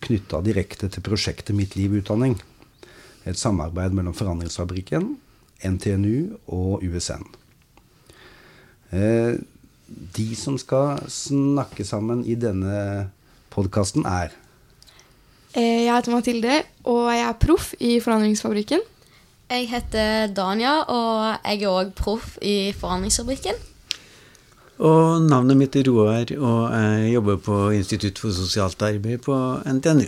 knytta direkte til prosjektet Mitt liv utdanning. Et samarbeid mellom Forandringsfabrikken, NTNU og USN. Eh, de som skal snakke sammen i denne podkasten, er Eh, Jeg heter Mathilde, og jeg er proff i Forandringsfabrikken. Jeg heter Dania, og jeg er òg proff i Forandringsfabrikken. Og navnet mitt er Roar, og jeg jobber på Institutt for sosialt arbeid på NTNU.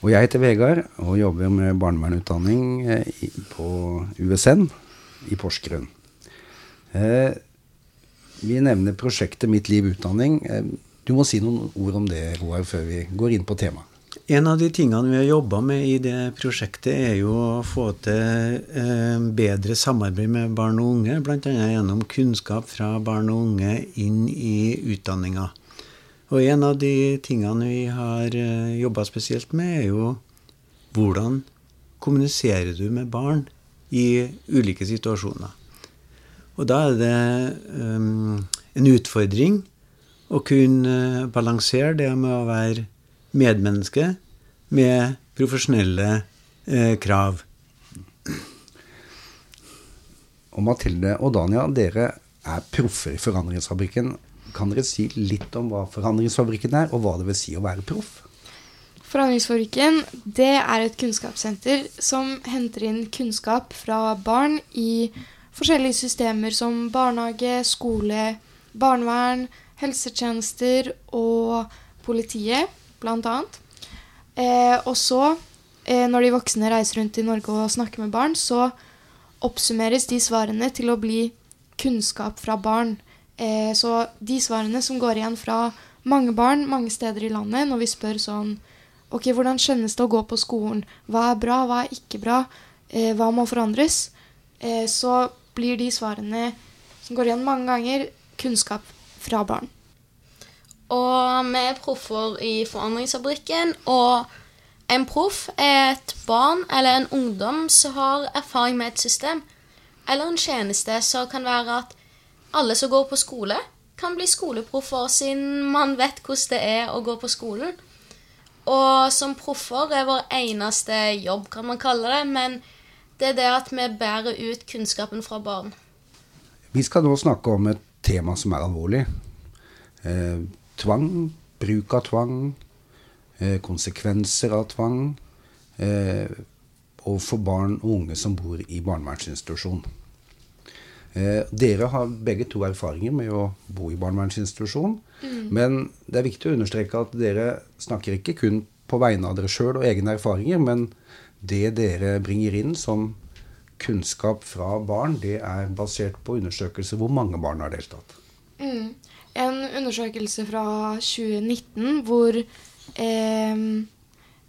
Og jeg heter Vegard og jobber med barnevernutdanning eh, på USN i Porsgrunn. Eh, vi nevner prosjektet Mitt liv utdanning. Eh, du må si noen ord om det, Roar, før vi går inn på temaet. En av de tingene vi har jobba med i det prosjektet, er jo å få til eh, bedre samarbeid med barn og unge, bl.a. gjennom kunnskap fra barn og unge inn i utdanninga. Og en av de tingene vi har eh, jobba spesielt med, er jo hvordan kommuniserer du med barn i ulike situasjoner. Og da er det eh, en utfordring å kunne balansere det med å være medmenneske med profesjonelle eh, krav. Og Mathilde og Dania, dere er proffer i Forandringsfabrikken. Kan dere si litt om hva Forandringsfabrikken er, og hva det vil si å være proff? Forandringsfabrikken det er et kunnskapssenter som henter inn kunnskap fra barn i forskjellige systemer som barnehage, skole, barnevern, helsetjenester og politiet, annet. Eh, og så, eh, når de voksne reiser rundt i Norge og snakker med barn, så oppsummeres de svarene til å bli kunnskap fra barn. Eh, så de svarene som går igjen fra mange barn mange steder i landet, når vi spør sånn Ok, hvordan kjennes det å gå på skolen? Hva er bra, hva er ikke bra? Eh, hva må forandres? Eh, så blir de svarene som går igjen mange ganger, kunnskap fra barn. Og vi er proffer i Forandringsfabrikken. Og en proff er et barn eller en ungdom som har erfaring med et system. Eller en tjeneste som kan være at alle som går på skole, kan bli skoleproffer, siden man vet hvordan det er å gå på skolen. Og som proffer er vår eneste jobb, kan man kalle det. Men det er det at vi bærer ut kunnskapen fra barn. Vi skal nå snakke om et tema som er alvorlig. Eh, tvang, bruk av tvang, eh, konsekvenser av tvang, eh, og for barn og unge som bor i barnevernsinstitusjon. Eh, dere har begge to erfaringer med å bo i barnevernsinstitusjon. Men det er viktig å understreke at dere snakker ikke kun på vegne av dere sjøl og egne erfaringer, men det dere bringer inn som kunnskap fra barn, det er basert på undersøkelser hvor mange barn har deltatt. Mm. En undersøkelse fra 2019 hvor eh,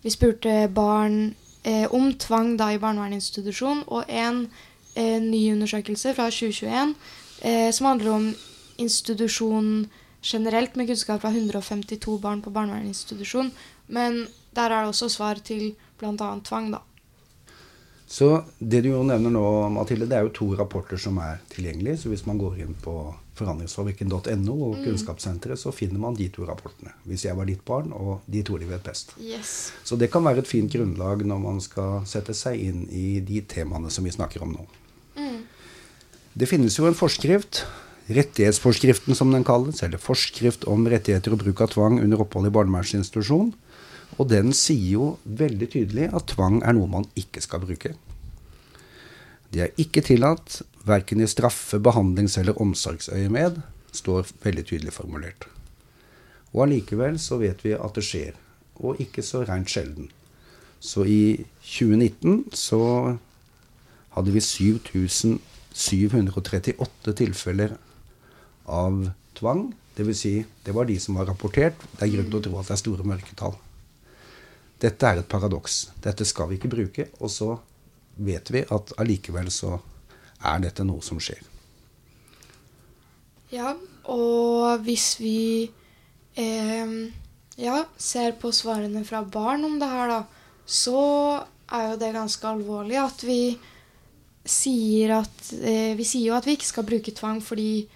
vi spurte barn eh, om tvang da i barnevernsinstitusjon, og en eh, ny undersøkelse fra 2021 eh, som handler om institusjon generelt, med kunnskap fra 152 barn på barnevernsinstitusjon. Men der er det også svar til bl.a. tvang, da. Så det du jo nevner nå, Mathilde, det er jo to rapporter som er tilgjengelige. Så hvis man går inn på forandringsfabrikken.no og Kunnskapssenteret, så finner man de to rapportene. Hvis jeg var ditt barn, og de to de vet best. Yes. Så det kan være et fint grunnlag når man skal sette seg inn i de temaene som vi snakker om nå. Det finnes jo en forskrift, rettighetsforskriften som den kalles, eller forskrift om rettigheter og bruk av tvang under opphold i barnevernsinstitusjon. Og den sier jo veldig tydelig at tvang er noe man ikke skal bruke. Det er ikke tillatt, verken i straffe-, behandlings- eller omsorgsøyemed, står veldig tydelig formulert. Og allikevel så vet vi at det skjer, og ikke så rent sjelden. Så i 2019 så hadde vi 7738 tilfeller av tvang. Dvs. Si, det var de som var rapportert. Det er grunn til å tro at det er store mørketall. dette er et paradoks. Dette skal vi ikke bruke. Og så vet vi at allikevel så er dette noe som skjer. Ja, og hvis vi eh, ja, ser på svarene fra barn om det her, da, så er jo det ganske alvorlig at vi sier at eh, Vi sier jo at vi ikke skal bruke tvang fordi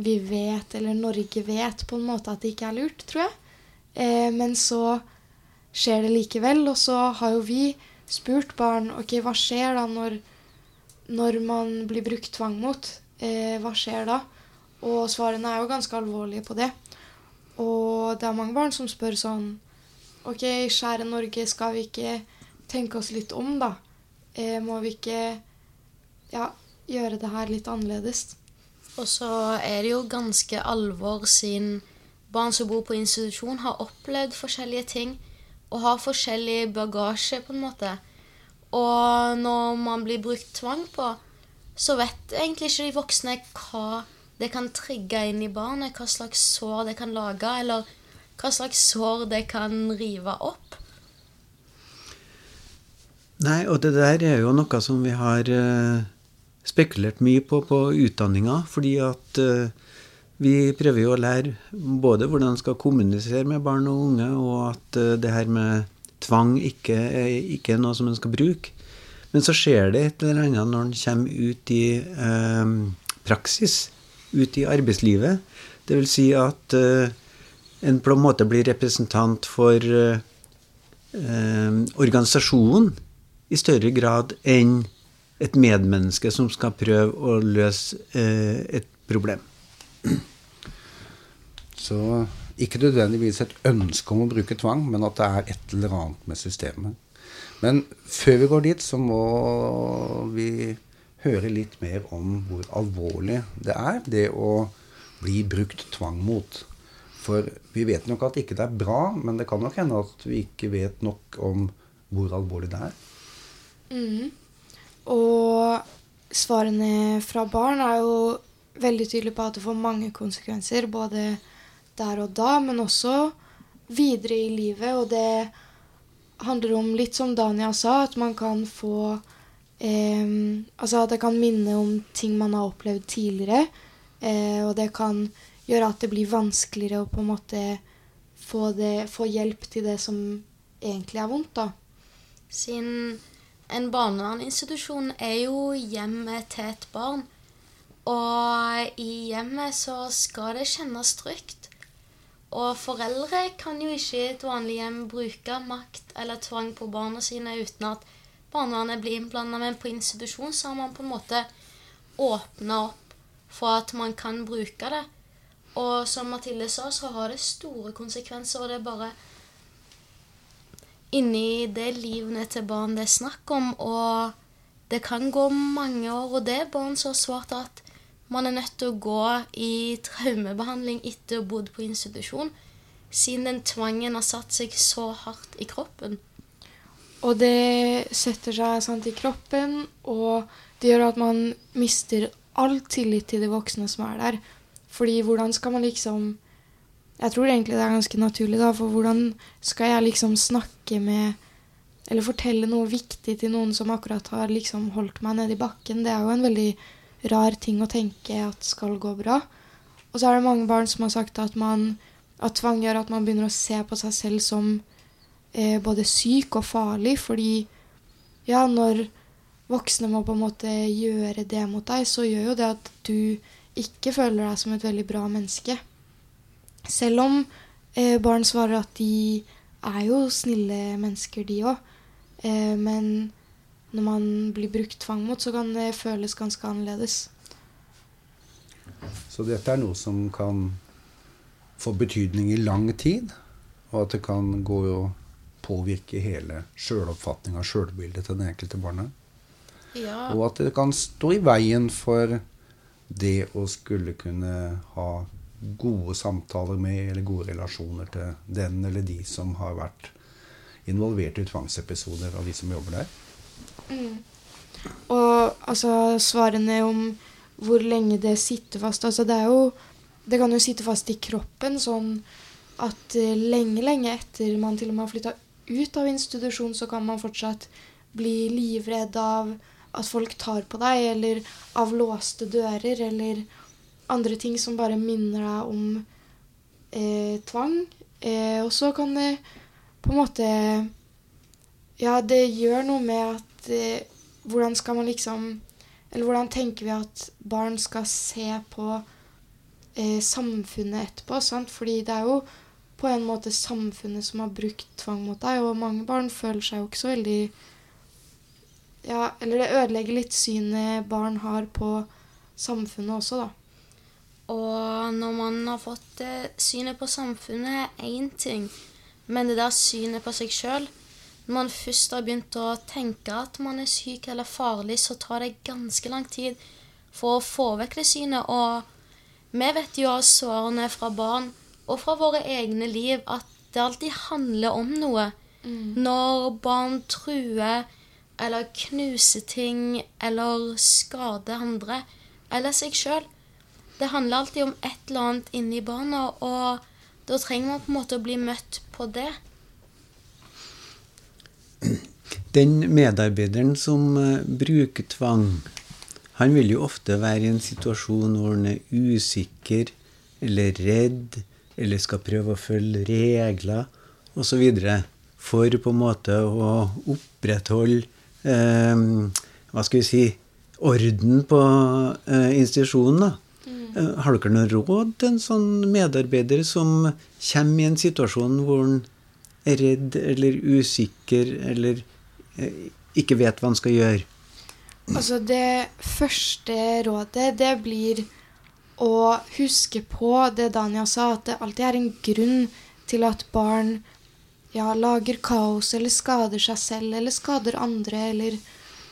vi vet, eller Norge vet på en måte at det ikke er lurt, tror jeg. Eh, men så skjer det likevel. Og så har jo vi spurt barn ok, hva skjer da når, når man blir brukt tvang mot. Eh, hva skjer da? Og svarene er jo ganske alvorlige på det. Og det er mange barn som spør sånn OK, kjære Norge, skal vi ikke tenke oss litt om, da? Eh, må vi ikke ja, gjøre det her litt annerledes? Og så er det jo ganske alvor siden barn som bor på institusjon, har opplevd forskjellige ting og har forskjellig bagasje, på en måte. Og når man blir brukt tvang på, så vet egentlig ikke de voksne hva det kan trigge inn i barnet, hva slags sår det kan lage, eller hva slags sår det kan rive opp. Nei, og det der er jo noe som vi har uh, spekulert mye på på utdanninga, fordi at uh, vi prøver jo å lære både hvordan man skal kommunisere med barn og unge, og at uh, det her med tvang ikke ikke er noe som en skal bruke. Men så skjer det et eller annet når en kommer ut i eh, praksis, ut i arbeidslivet. Det vil si at eh, en på en måte blir representant for eh, organisasjonen i større grad enn et medmenneske som skal prøve å løse eh, et problem. Så ikke nødvendigvis et ønske om å bruke tvang, men at det er et eller annet med systemet. Men før vi går dit, så må vi høre litt mer om hvor alvorlig det er, det å bli brukt tvang mot. For vi vet nok at ikke det er bra, men det kan nok hende at vi ikke vet nok om hvor alvorlig det er. Mm. Og svarene fra barn er jo veldig tydelige på at det får mange konsekvenser. Både der og da, men også videre i livet. Og det handler om litt som Dania sa, at man kan få eh, Altså at det kan minne om ting man har opplevd tidligere. Eh, og det kan gjøre at det blir vanskeligere å på en måte få, det, få hjelp til det som egentlig er vondt, da. Siden en barnevernsinstitusjon er jo hjemmet til et barn. Og i hjemmet så skal det kjennes trygt. Og foreldre kan jo ikke i et vanlig hjem bruke makt eller tvang på barna sine uten at barnevernet blir innblanda. Men på institusjon så har man på en måte åpna opp for at man kan bruke det. Og som Mathilde sa, så har det store konsekvenser, og det er bare inni det livene til barn det er snakk om. Og det kan gå mange år, og det er barn som har svart at man er nødt til å gå i traumebehandling etter å ha bodd på institusjon, siden den tvangen har satt seg så hardt i kroppen. Og det setter seg sant, i kroppen, og det gjør at man mister all tillit til de voksne som er der. Fordi hvordan skal man liksom Jeg tror egentlig det er ganske naturlig, da, for hvordan skal jeg liksom snakke med Eller fortelle noe viktig til noen som akkurat har liksom holdt meg nede i bakken? Det er jo en veldig rar ting å tenke at skal gå bra. Og så er det mange barn som har sagt at, man, at tvang gjør at man begynner å se på seg selv som eh, både syk og farlig, fordi ja, når voksne må på en måte gjøre det mot deg, så gjør jo det at du ikke føler deg som et veldig bra menneske. Selv om eh, barn svarer at de er jo snille mennesker, de òg. Eh, men når man blir brukt tvang mot, så kan det føles ganske annerledes. Så dette er noe som kan få betydning i lang tid, og at det kan gå og påvirke hele sjøloppfatninga, sjølbildet til det enkelte barnet. Ja. Og at det kan stå i veien for det å skulle kunne ha gode samtaler med eller gode relasjoner til den eller de som har vært involvert i tvangsepisoder av de som jobber der. Mm. Og altså svarene om hvor lenge det sitter fast Altså det er jo Det kan jo sitte fast i kroppen sånn at uh, lenge, lenge etter man til og med har flytta ut av institusjon, så kan man fortsatt bli livredd av at folk tar på deg, eller av låste dører, eller andre ting som bare minner deg om eh, tvang. Eh, og så kan det på en måte Ja, det gjør noe med at eh, Hvordan skal man liksom Eller hvordan tenker vi at barn skal se på eh, samfunnet etterpå? Sant? Fordi det er jo på en måte samfunnet som har brukt tvang mot deg, og mange barn føler seg jo ikke så veldig ja, eller det ødelegger litt synet barn har på samfunnet også, da. Og når man har fått eh, synet på samfunnet, er én ting. Men det der synet på seg sjøl Når man først har begynt å tenke at man er syk eller farlig, så tar det ganske lang tid for å få vekk det synet. Og vi vet jo av svarene fra barn og fra våre egne liv at det alltid handler om noe. Mm. Når barn truer eller knuser ting eller skader andre eller seg sjøl. Det handler alltid om et eller annet inni barna, og da trenger man på en måte å bli møtt på det. Den medarbeideren som eh, bruker tvang, han vil jo ofte være i en situasjon hvor han er usikker eller redd, eller skal prøve å følge regler osv. For på en måte å opprettholde eh, hva skal vi si orden på eh, institusjonen. da. Mm. har dere noe råd til en sånn medarbeider som kommer i en situasjon hvor han redd eller usikker eller eh, ikke vet hva han skal gjøre? Altså, det første rådet, det blir å huske på det Dania sa, at det alltid er en grunn til at barn ja, lager kaos eller skader seg selv eller skader andre eller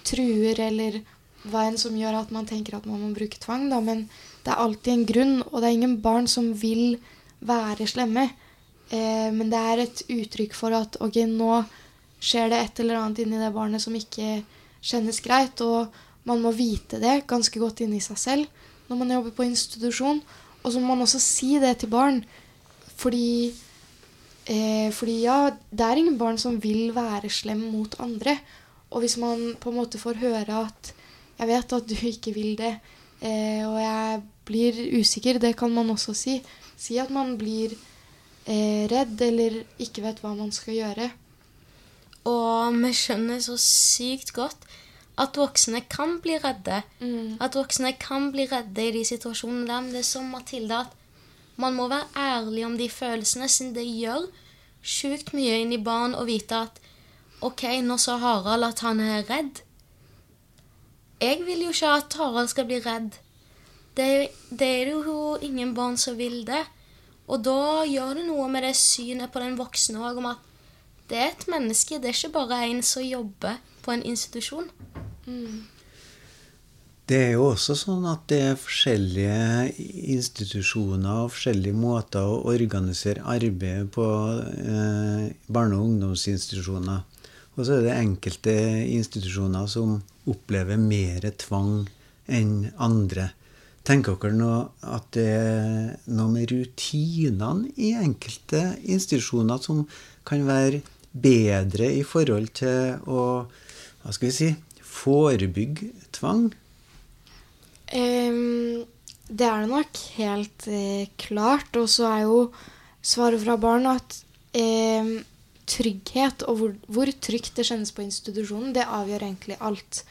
truer eller hva enn som gjør at man tenker at man må bruke tvang, da. Men det er alltid en grunn, og det er ingen barn som vil være slemme. Eh, men det er et uttrykk for at ok, nå skjer det et eller annet inni det barnet som ikke kjennes greit, og man må vite det ganske godt inni seg selv når man jobber på institusjon. Og så må man også si det til barn, fordi Eh, fordi ja, det er ingen barn som vil være slem mot andre. Og hvis man på en måte får høre at 'jeg vet at du ikke vil det', eh, og jeg blir usikker, det kan man også si. Si at man blir eh, redd eller ikke vet hva man skal gjøre. Og vi skjønner så sykt godt at voksne kan bli redde. Mm. At voksne kan bli redde i de situasjonene der. Men det er som Mathilde at man må være ærlig om de følelsene, siden det gjør sjukt mye inn i barn å vite at OK, nå sa Harald at han er redd. Jeg vil jo ikke at Harald skal bli redd. Det, det er jo ingen barn som vil det. Og da gjør det noe med det synet på den voksne òg, om at det er et menneske, det er ikke bare en som jobber på en institusjon. Mm. Det er jo også sånn at det er forskjellige institusjoner og forskjellige måter å organisere arbeidet på eh, barne- og ungdomsinstitusjoner. Og så er det enkelte institusjoner som opplever mer tvang enn andre. Tenker dere nå at det er noe med rutinene i enkelte institusjoner som kan være bedre i forhold til å hva skal vi si, forebygge tvang? Um, det er det nok helt eh, klart. Og så er jo svaret fra barn at eh, trygghet og hvor, hvor trygt det kjennes på institusjonen, det avgjør egentlig alt.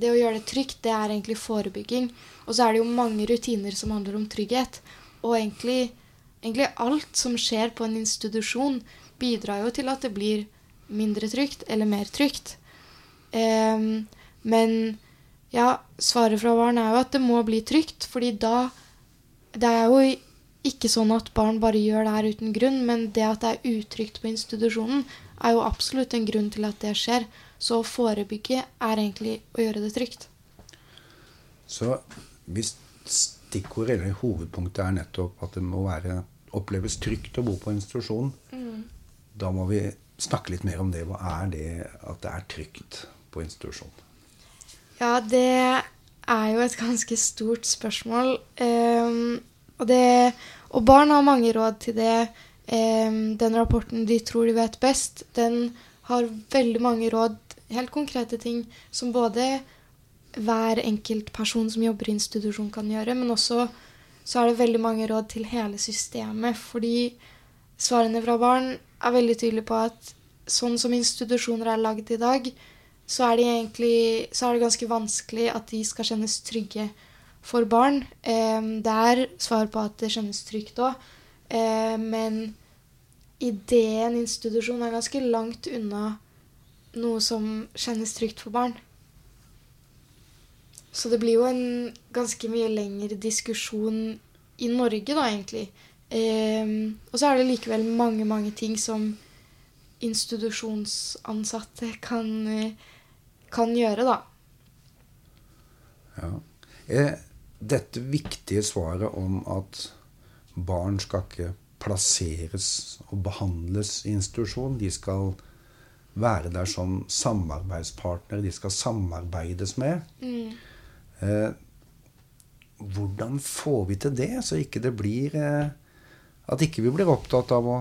Det å gjøre det trygt, det er egentlig forebygging. Og så er det jo mange rutiner som handler om trygghet. Og egentlig, egentlig alt som skjer på en institusjon, bidrar jo til at det blir mindre trygt eller mer trygt. Um, men ja, svaret fra barn er jo at det må bli trygt, fordi da Det er jo ikke sånn at barn bare gjør det her uten grunn, men det at det er utrygt på institusjonen, er jo absolutt en grunn til at det skjer. Så å forebygge er egentlig å gjøre det trygt. Så hvis stikkordet eller hovedpunktet er nettopp at det må være, oppleves trygt å bo på institusjon, da må vi snakke litt mer om det. Hva er det at det er trygt på institusjon? Ja, det er jo et ganske stort spørsmål. Um, og, det, og barn har mange råd til det. Um, den rapporten 'De tror de vet best', den har veldig mange råd, helt konkrete ting, som både hver enkelt person som jobber i institusjon kan gjøre, men også så er det veldig mange råd til hele systemet. Fordi svarene fra barn er veldig tydelige på at sånn som institusjoner er lagd i dag, så er, egentlig, så er det ganske vanskelig at de skal kjennes trygge for barn. Eh, det er svar på at det kjennes trygt òg, eh, men ideen institusjon er ganske langt unna noe som kjennes trygt for barn. Så det blir jo en ganske mye lengre diskusjon i Norge, da, egentlig. Eh, og så er det likevel mange, mange ting som institusjonsansatte kan, kan gjøre, da. Ja. Er dette viktige svaret om at barn skal ikke plasseres og behandles i institusjon, de skal være der som samarbeidspartner de skal samarbeides med. Mm. Eh, hvordan får vi til det, så ikke det blir eh, At ikke vi blir opptatt av å,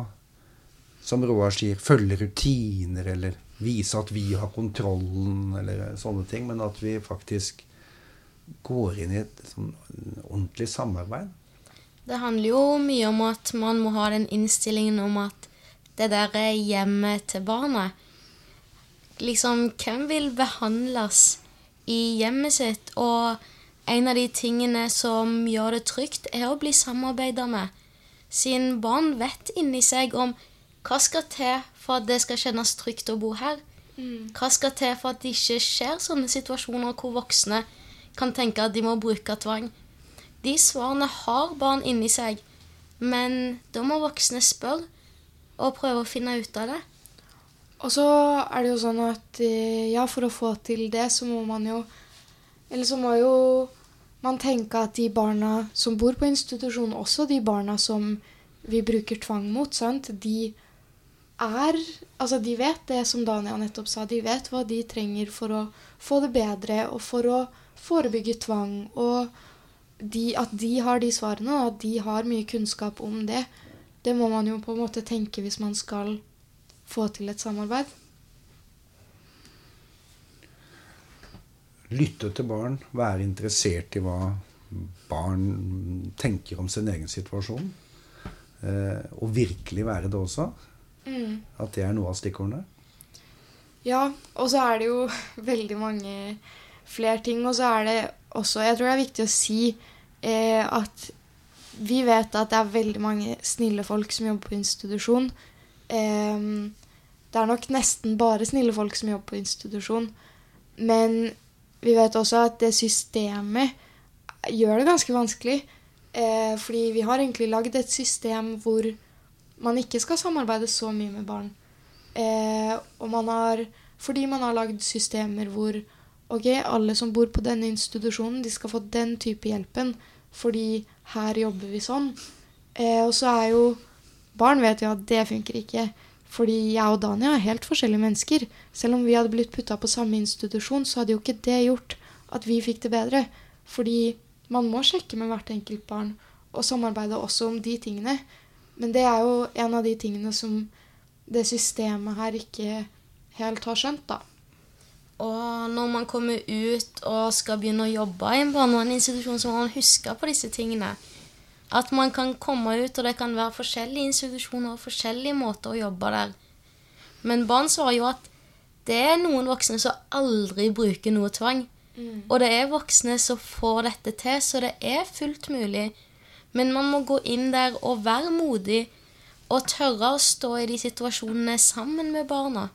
som Roar sier, følge rutiner eller vise at vi har kontrollen, eller sånne ting, men at vi faktisk går inn i et sånn ordentlig samarbeid. Det handler jo mye om at man må ha den innstillingen om at det der er hjemmet til barnet Liksom, hvem vil behandles i hjemmet sitt. Og en av de tingene som gjør det trygt, er å bli samarbeida med. Siden barn vet inni seg om hva skal til for at det skal kjennes trygt å bo her. Mm. Hva skal til for at det ikke skjer sånne situasjoner hvor voksne kan tenke at de må bruke tvang. De svarene har barn inni seg, men da må voksne spørre og prøve å finne ut av det. Og så er det jo sånn at eh, ja, for å få til det, så må man jo Eller så må jo man tenke at de barna som bor på institusjon, også de barna som vi bruker tvang mot, sant, de er Altså, de vet det som Dania nettopp sa. De vet hva de trenger for å få det bedre, og for å forebygge tvang. Og de, at de har de svarene, og at de har mye kunnskap om det, det må man jo på en måte tenke hvis man skal få til et samarbeid? Lytte til barn, være interessert i hva barn tenker om sin egen situasjon. Eh, og virkelig være det også. Mm. At det er noe av stikkordene. Ja, og så er det jo veldig mange flere ting. Og så er det også Jeg tror det er viktig å si eh, at vi vet at det er veldig mange snille folk som jobber på institusjon. Eh, det er nok nesten bare snille folk som jobber på institusjon. Men vi vet også at det systemet gjør det ganske vanskelig. Eh, fordi vi har egentlig lagd et system hvor man ikke skal samarbeide så mye med barn. Eh, og man har, fordi man har lagd systemer hvor ok, alle som bor på denne institusjonen, de skal få den type hjelpen. Fordi her jobber vi sånn. Eh, og så er jo Barn vet jo at det funker ikke. Fordi jeg og Dania er helt forskjellige mennesker. Selv om vi hadde blitt putta på samme institusjon, så hadde jo ikke det gjort at vi fikk det bedre. Fordi man må sjekke med hvert enkelt barn og samarbeide også om de tingene. Men det er jo en av de tingene som det systemet her ikke helt har skjønt, da. Og når man kommer ut og skal begynne å jobbe i en barnevernsinstitusjon, så må man huske på disse tingene. At man kan komme ut, og det kan være forskjellige institusjoner og forskjellige måter å jobbe der. Men barn svarer jo at det er noen voksne som aldri bruker noe tvang. Mm. Og det er voksne som får dette til, så det er fullt mulig. Men man må gå inn der og være modig og tørre å stå i de situasjonene sammen med barna.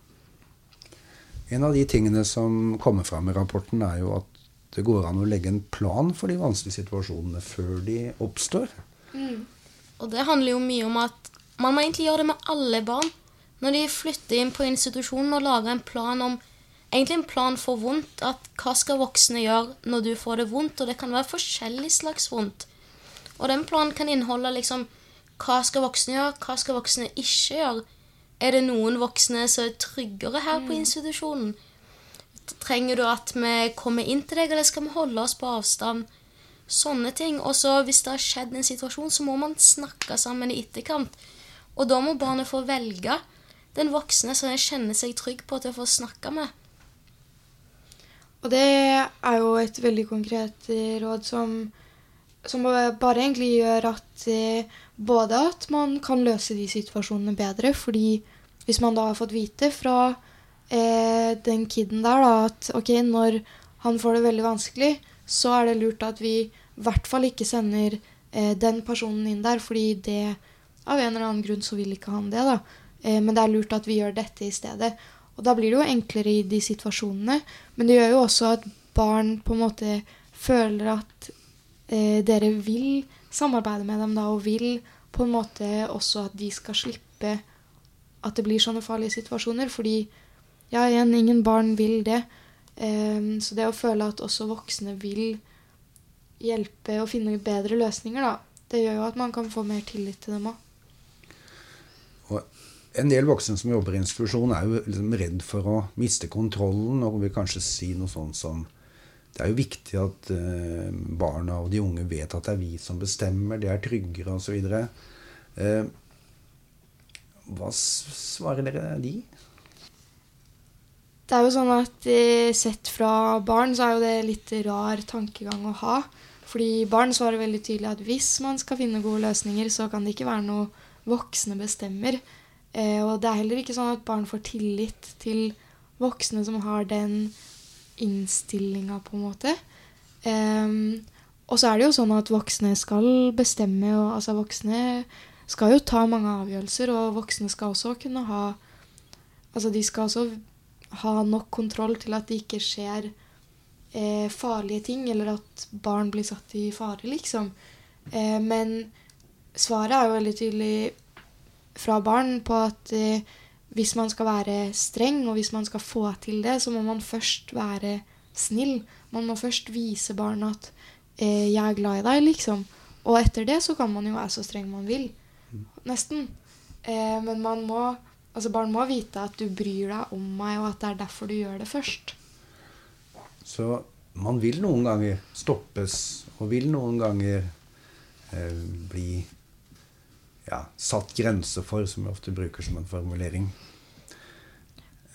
En av de tingene som kommer fram i rapporten, er jo at det går an å legge en plan for de vanskelige situasjonene før de oppstår. Mm. Og det handler jo mye om at man må egentlig gjøre det med alle barn. Når de flytter inn på institusjonen og lager en plan om Egentlig en plan for vondt. At hva skal voksne gjøre når du får det vondt? Og det kan være forskjellig slags vondt. Og den planen kan inneholde liksom hva skal voksne gjøre, hva skal voksne ikke gjøre? Er det noen voksne som er tryggere her på mm. institusjonen? Trenger du at vi kommer inn til deg, eller skal vi holde oss på avstand? Sånne ting. Og så hvis det har skjedd en situasjon, så må man snakke sammen i etterkant. Og da må barnet få velge. den voksne som jeg kjenner seg trygg på til å få snakke med. Og det er jo et veldig konkret eh, råd som, som bare egentlig gjør at eh, både at man kan løse de situasjonene bedre, fordi hvis man da har fått vite fra eh, den kiden der da, at ok, når han får det veldig vanskelig, så er det lurt at vi i hvert fall ikke sender eh, den personen inn der, fordi det av en eller annen grunn så vil ikke han det. da. Eh, men det er lurt at vi gjør dette i stedet. Og da blir det jo enklere i de situasjonene. Men det gjør jo også at barn på en måte føler at eh, dere vil samarbeide med dem da, og vil på en måte også at de skal slippe at det blir sånne farlige situasjoner. Fordi ja, igjen, ingen barn vil det. Eh, så det å føle at også voksne vil hjelpe og finne bedre løsninger, da, det gjør jo at man kan få mer tillit til dem òg. En del voksne som jobber i institusjon, er jo liksom redd for å miste kontrollen og vil kanskje si noe sånt som Det er jo viktig at uh, barna og de unge vet at det er vi som bestemmer, de er tryggere osv. Uh, hva svarer dere de? Det er jo sånn at uh, Sett fra barn så er jo det litt rar tankegang å ha. Fordi barn svarer veldig tydelig at hvis man skal finne gode løsninger, så kan det ikke være noe voksne bestemmer. Eh, og det er heller ikke sånn at barn får tillit til voksne som har den innstillinga, på en måte. Eh, og så er det jo sånn at voksne skal bestemme, og altså voksne skal jo ta mange avgjørelser, og voksne skal også kunne ha Altså de skal også ha nok kontroll til at det ikke skjer eh, farlige ting, eller at barn blir satt i fare, liksom. Eh, men svaret er jo veldig tydelig fra barn på at eh, hvis man skal være streng, og hvis man skal få til det, så må man først være snill. Man må først vise barna at eh, 'jeg er glad i deg', liksom. Og etter det så kan man jo være så streng man vil. Nesten. Eh, men man må Altså barn må vite at du bryr deg om meg, og at det er derfor du gjør det først. Så man vil noen ganger stoppes, og vil noen ganger eh, bli ja, satt grenser for, som vi ofte bruker som en formulering.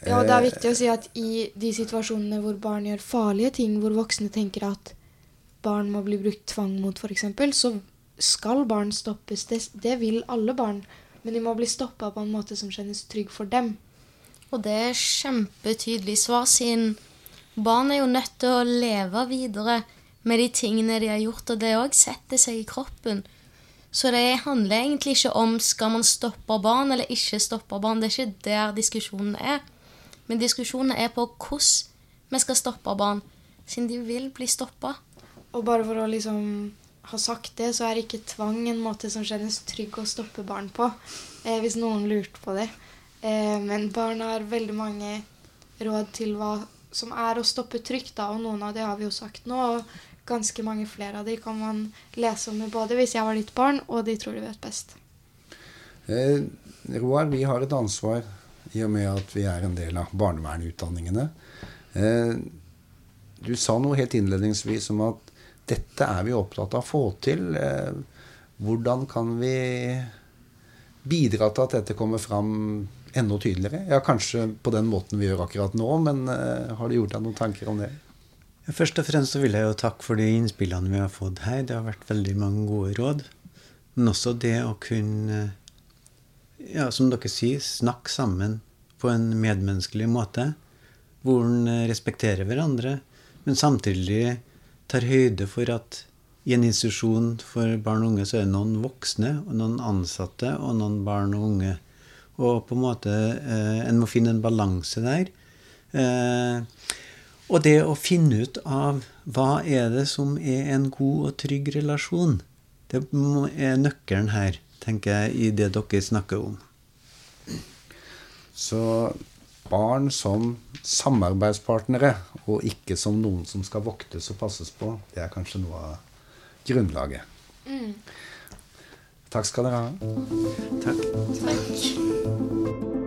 Ja, og det er viktig å si at i de situasjonene hvor barn gjør farlige ting, hvor voksne tenker at barn må bli brukt tvang mot, f.eks., så skal barn stoppes. Det, det, vil alle barn. Men de må bli stoppa på en måte som kjennes trygg for dem. Og det er kjempetydelig svar, siden barn er jo nødt til å leve videre med de tingene de har gjort, og det òg setter seg i kroppen. Så det handler egentlig ikke om skal man stoppe barn eller ikke stoppe barn. Det er ikke der diskusjonen er. Men diskusjonen er på hvordan vi skal stoppe barn, siden de vil bli stoppa. Og bare for å liksom ha sagt det, så er ikke tvang en måte som kjennes trygg å stoppe barn på. Eh, hvis noen lurte på det. Eh, men barn har veldig mange råd til hva som er å stoppe trygt, da, og noen av det har vi jo sagt nå. og ganske mange flere av de kan man lese om både hvis jeg var ditt barn, og de tror de vet best. Eh, Roar, vi har et ansvar i og med at vi er en del av barnevernutdanningene. Eh, du sa noe helt innledningsvis om at dette er vi opptatt av å få til. Eh, hvordan kan vi bidra til at dette kommer fram enda tydeligere? Ja, kanskje på den måten vi gjør akkurat nå, men eh, har du gjort deg noen tanker om det? Først og fremst så vil jeg jo takke for de innspillene vi har fått her. Det har vært veldig mange gode råd. Men også det å kunne, ja, som dere sier, snakke sammen på en medmenneskelig måte. Hvor en respekterer hverandre, men samtidig tar høyde for at i en institusjon for barn og unge så er det noen voksne, og noen ansatte og noen barn og unge. Og på en måte eh, En må finne en balanse der. Eh, og det å finne ut av hva er det som er en god og trygg relasjon, det er nøkkelen her, tenker jeg, i det dere snakker om. Så barn som samarbeidspartnere, og ikke som noen som skal voktes og passes på, det er kanskje noe av grunnlaget. Mm. Takk skal dere ha. Takk. Takk.